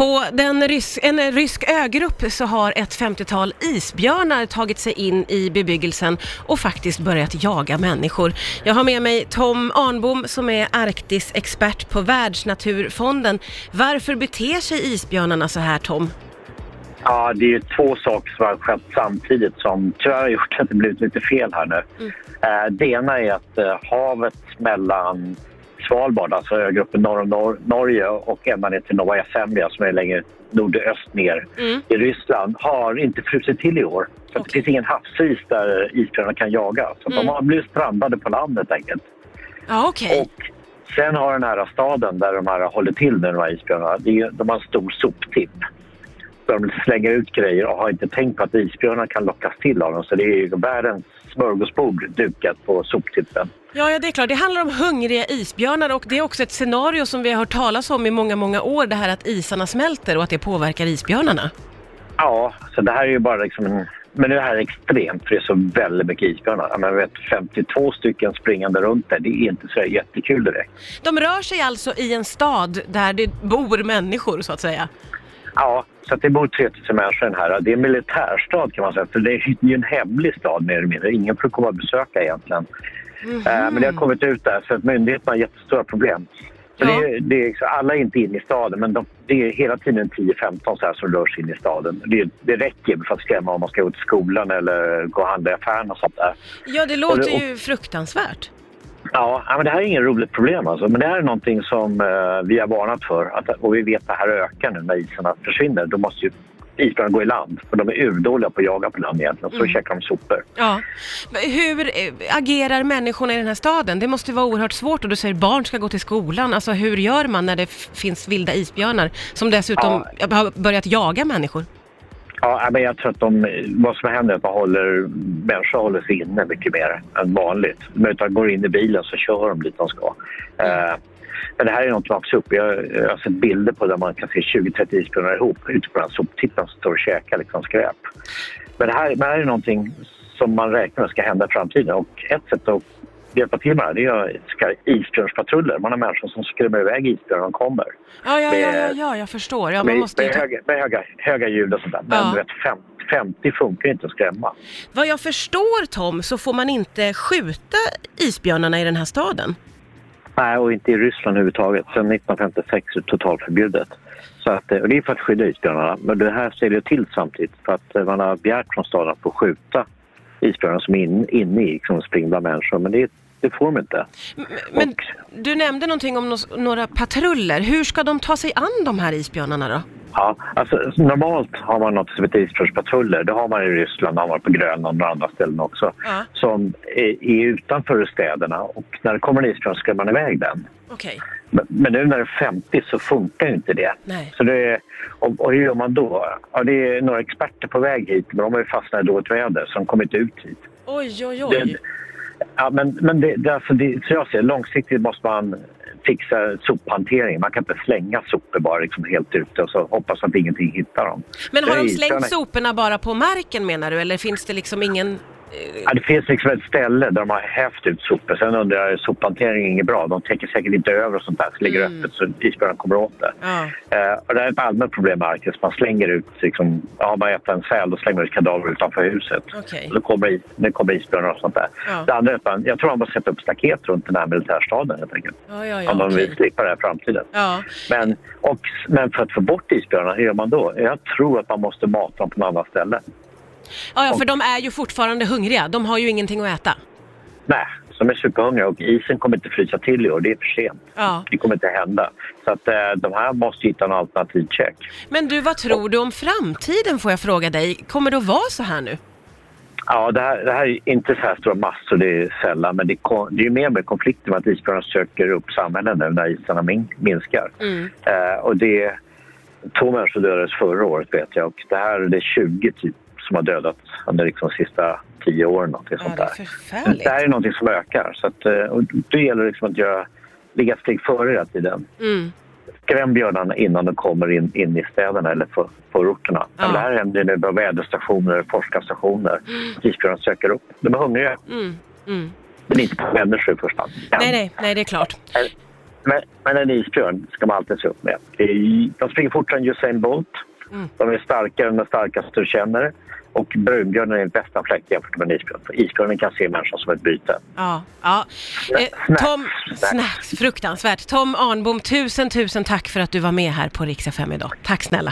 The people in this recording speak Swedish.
På den rys en rysk ögrupp så har ett 50-tal isbjörnar tagit sig in i bebyggelsen och faktiskt börjat jaga människor. Jag har med mig Tom Arnbom som är Arktisexpert på Världsnaturfonden. Varför beter sig isbjörnarna så här Tom? Ja, det är två saker som har skett samtidigt som tyvärr har gjort att det blivit lite fel här nu. Mm. Eh, det ena är att eh, havet mellan Svalbard, alltså ögruppen norr om Nor- Norge och ända ner till Novaja Zemlja som är längre nordöst ner Mm. i Ryssland har inte frusit till i år. Så att det finns ingen havsis där isbjörnar kan jaga. Så Mm. de har blivit strandade på landet helt enkelt. Ja, okej. Och sen har den här staden där de här håller till nu, de här isbjörnarna, de har en stor soptipp. Där de slänger ut grejer och har inte tänkt på att isbjörnar kan lockas till av dem. Så det är världens smörgåsbord dukat på soptippen. Ja, ja, det är klart. Det handlar om hungriga isbjörnar och det är också ett scenario som vi har hört talas om i många, många år, det här att isarna smälter och att det påverkar isbjörnarna. Ja, så det här är ju bara liksom en... Men det här är extremt för det är så väldigt mycket isbjörnar. Menar, vet, 52 stycken springande runt där, det är inte så jättekul direkt. De rör sig alltså i en stad där det bor människor, så att säga. Ja, så det bor 3000 människor i den här. Det är en militärstad kan man säga, för det är ju en hemlig stad mer eller mindre. Ingen får komma och besöka egentligen. Mhm. Eh, Men det har kommit ut där, så att myndigheterna har jättestora problem. Så Ja. det är, det alla är inte inne i staden, men de, det är hela tiden 10-15 så här som rör sig in i staden. Det, det räcker för att skrämma om man ska gå till skolan eller gå och handla i affären och sånt där. Ja, det låter Och det- ju fruktansvärt. Ja, ja, men det här är inget roligt problem alltså. Men det här är någonting som eh, vi har varnat för. Att, och vi vet att det här ökar nu när isarna försvinner. Då måste ju isbjörnarna gå i land. För de är urdåliga på att jaga på land egentligen. Så Mm. käkar de sopor. Ja. Hur eh, agerar människorna i den här staden? Det måste vara oerhört svårt och du säger barn ska gå till skolan. Alltså hur gör man när det finns vilda isbjörnar som dessutom har börjat jaga människor? Ja, men jag tror att de, vad som händer är att man håller, människor håller sig inne mycket mer än vanligt. De går in i bilen så kör de dit de ska. Eh, men det här är något som har upp. Jag, jag har sett bilder på där man kan se 20-30 isbjörnar ihop ute på den här soptippen som står och käkar liksom skräp. Men det här, men det här är någonting som man räknar med ska hända i framtiden och ett sätt att hjälpa till med det är isbjörnspatruller. Man har människor som skrämmer iväg isbjörnar när de kommer. Ja, ja, ja, ja, Med- ja jag förstår. Ja, man med, måste ju med, ta... höga, med höga, höga ljud och sånt där. Men Ja. du vet, fem, 50 funkar inte att skrämma. Vad jag förstår Tom så får man inte skjuta isbjörnarna i den här staden. Nej, och inte i Ryssland överhuvudtaget. Sedan 1956 är det totalförbjudet. Så att, eh, och det är för att skydda isbjörnarna. Men det här ser det till samtidigt för att eh, man har begärt från staden att få skjuta isbjörnar som är in, inne i liksom, spring bland människor. Men det, det får de inte. M- Men Och- du nämnde någonting om några patruller. Hur ska de ta sig an de här isbjörnarna då? Ja, alltså, normalt har man något som heter isbjörnspatruller. Det har man i Ryssland, det har man på Grönland och andra ställen också. Ja. Som är, är utanför städerna och när det kommer en isbjörn skrämmer man iväg den. Okej. Men, men nu när det är 50 så funkar ju inte det. Nej. Så det är, och, och hur gör man då? Ja, det är några experter på väg hit men de har ju fastnat i dåligt väder så de kommer inte ut hit. Oj, oj, Det, oj. ja, men men det, det, alltså det, så jag ser långsiktigt måste man fixa sophantering. Man kan inte slänga sopor bara liksom helt ute och så hoppas att ingenting hittar dem. Men har de slängt soporna bara på marken menar du? Eller finns det liksom ingen... eh, Ja, det finns liksom ett ställe där de har hävt ut sopor. Sen undrar jag, sophantering är inget bra. De täcker säkert inte över och sånt där. Så ligger Mm. öppet så isbjörnarna kommer åt det. Ja. Eh, och det är ett allmänt problem med Arktis. Man slänger ut, liksom, ja, man äter en säl, då slänger man ut kadaver utanför huset. Okej. Och Då kommer, det kommer isbjörnar och sånt där. Ja. Det andra är att man, jag tror man måste sätta upp staket runt den här militärstaden helt enkelt. Ja, ja, ja. om de vill okej. slippa det här i framtiden. Ja. Men, och, men för att få bort isbjörnarna, hur gör man då? Jag tror att man måste mata dem på något annat ställe. Ja, ja, för de är ju fortfarande hungriga. De har ju ingenting att äta. Nej, de är superhungriga och isen kommer inte frysa till i år. Det är för sent. Ja. Det kommer inte hända. Så att eh, de här måste hitta en alternativ check. Men du, vad tror du om framtiden får jag fråga dig? Kommer det att vara så här nu? Ja, det här, det här är inte så här stora massor, det är sällan. Men det, det är ju mer med konflikter med att isbjörnar söker upp samhällen nu när isarna min, minskar. Mm. Eh, och det, två människor dödades förra året vet jag och det här det är 20 typ som har dödats under liksom de sista tio åren. Någonting Ja, sånt det där. Det här är någonting som ökar. Så att, eh, och då gäller det liksom att göra, ligga ett steg före hela tiden. Mm. Skräm björnarna innan de kommer in, in i städerna eller för, förorterna. Ja. Det här händer nu på väderstationer, forskarstationer. Isbjörnar söker upp. De är hungriga, Mm. Mm. men inte på människor i första hand. Nej, nej, nej, det är klart. Men, men en isbjörn ska man alltid se upp med. De springer fortare än Usain Bolt. Mm. De är starkare än den starkaste du känner. Och brunbjörnen är en bästa fläkt jämfört med en isbjörn. För isbjörnen kan se människan som ett byte. Ja, ja. Eh, Tom, snacks, fruktansvärt. Tom Arnbom, tusen, tusen tack för att du var med här på Rix FM idag. Tack snälla.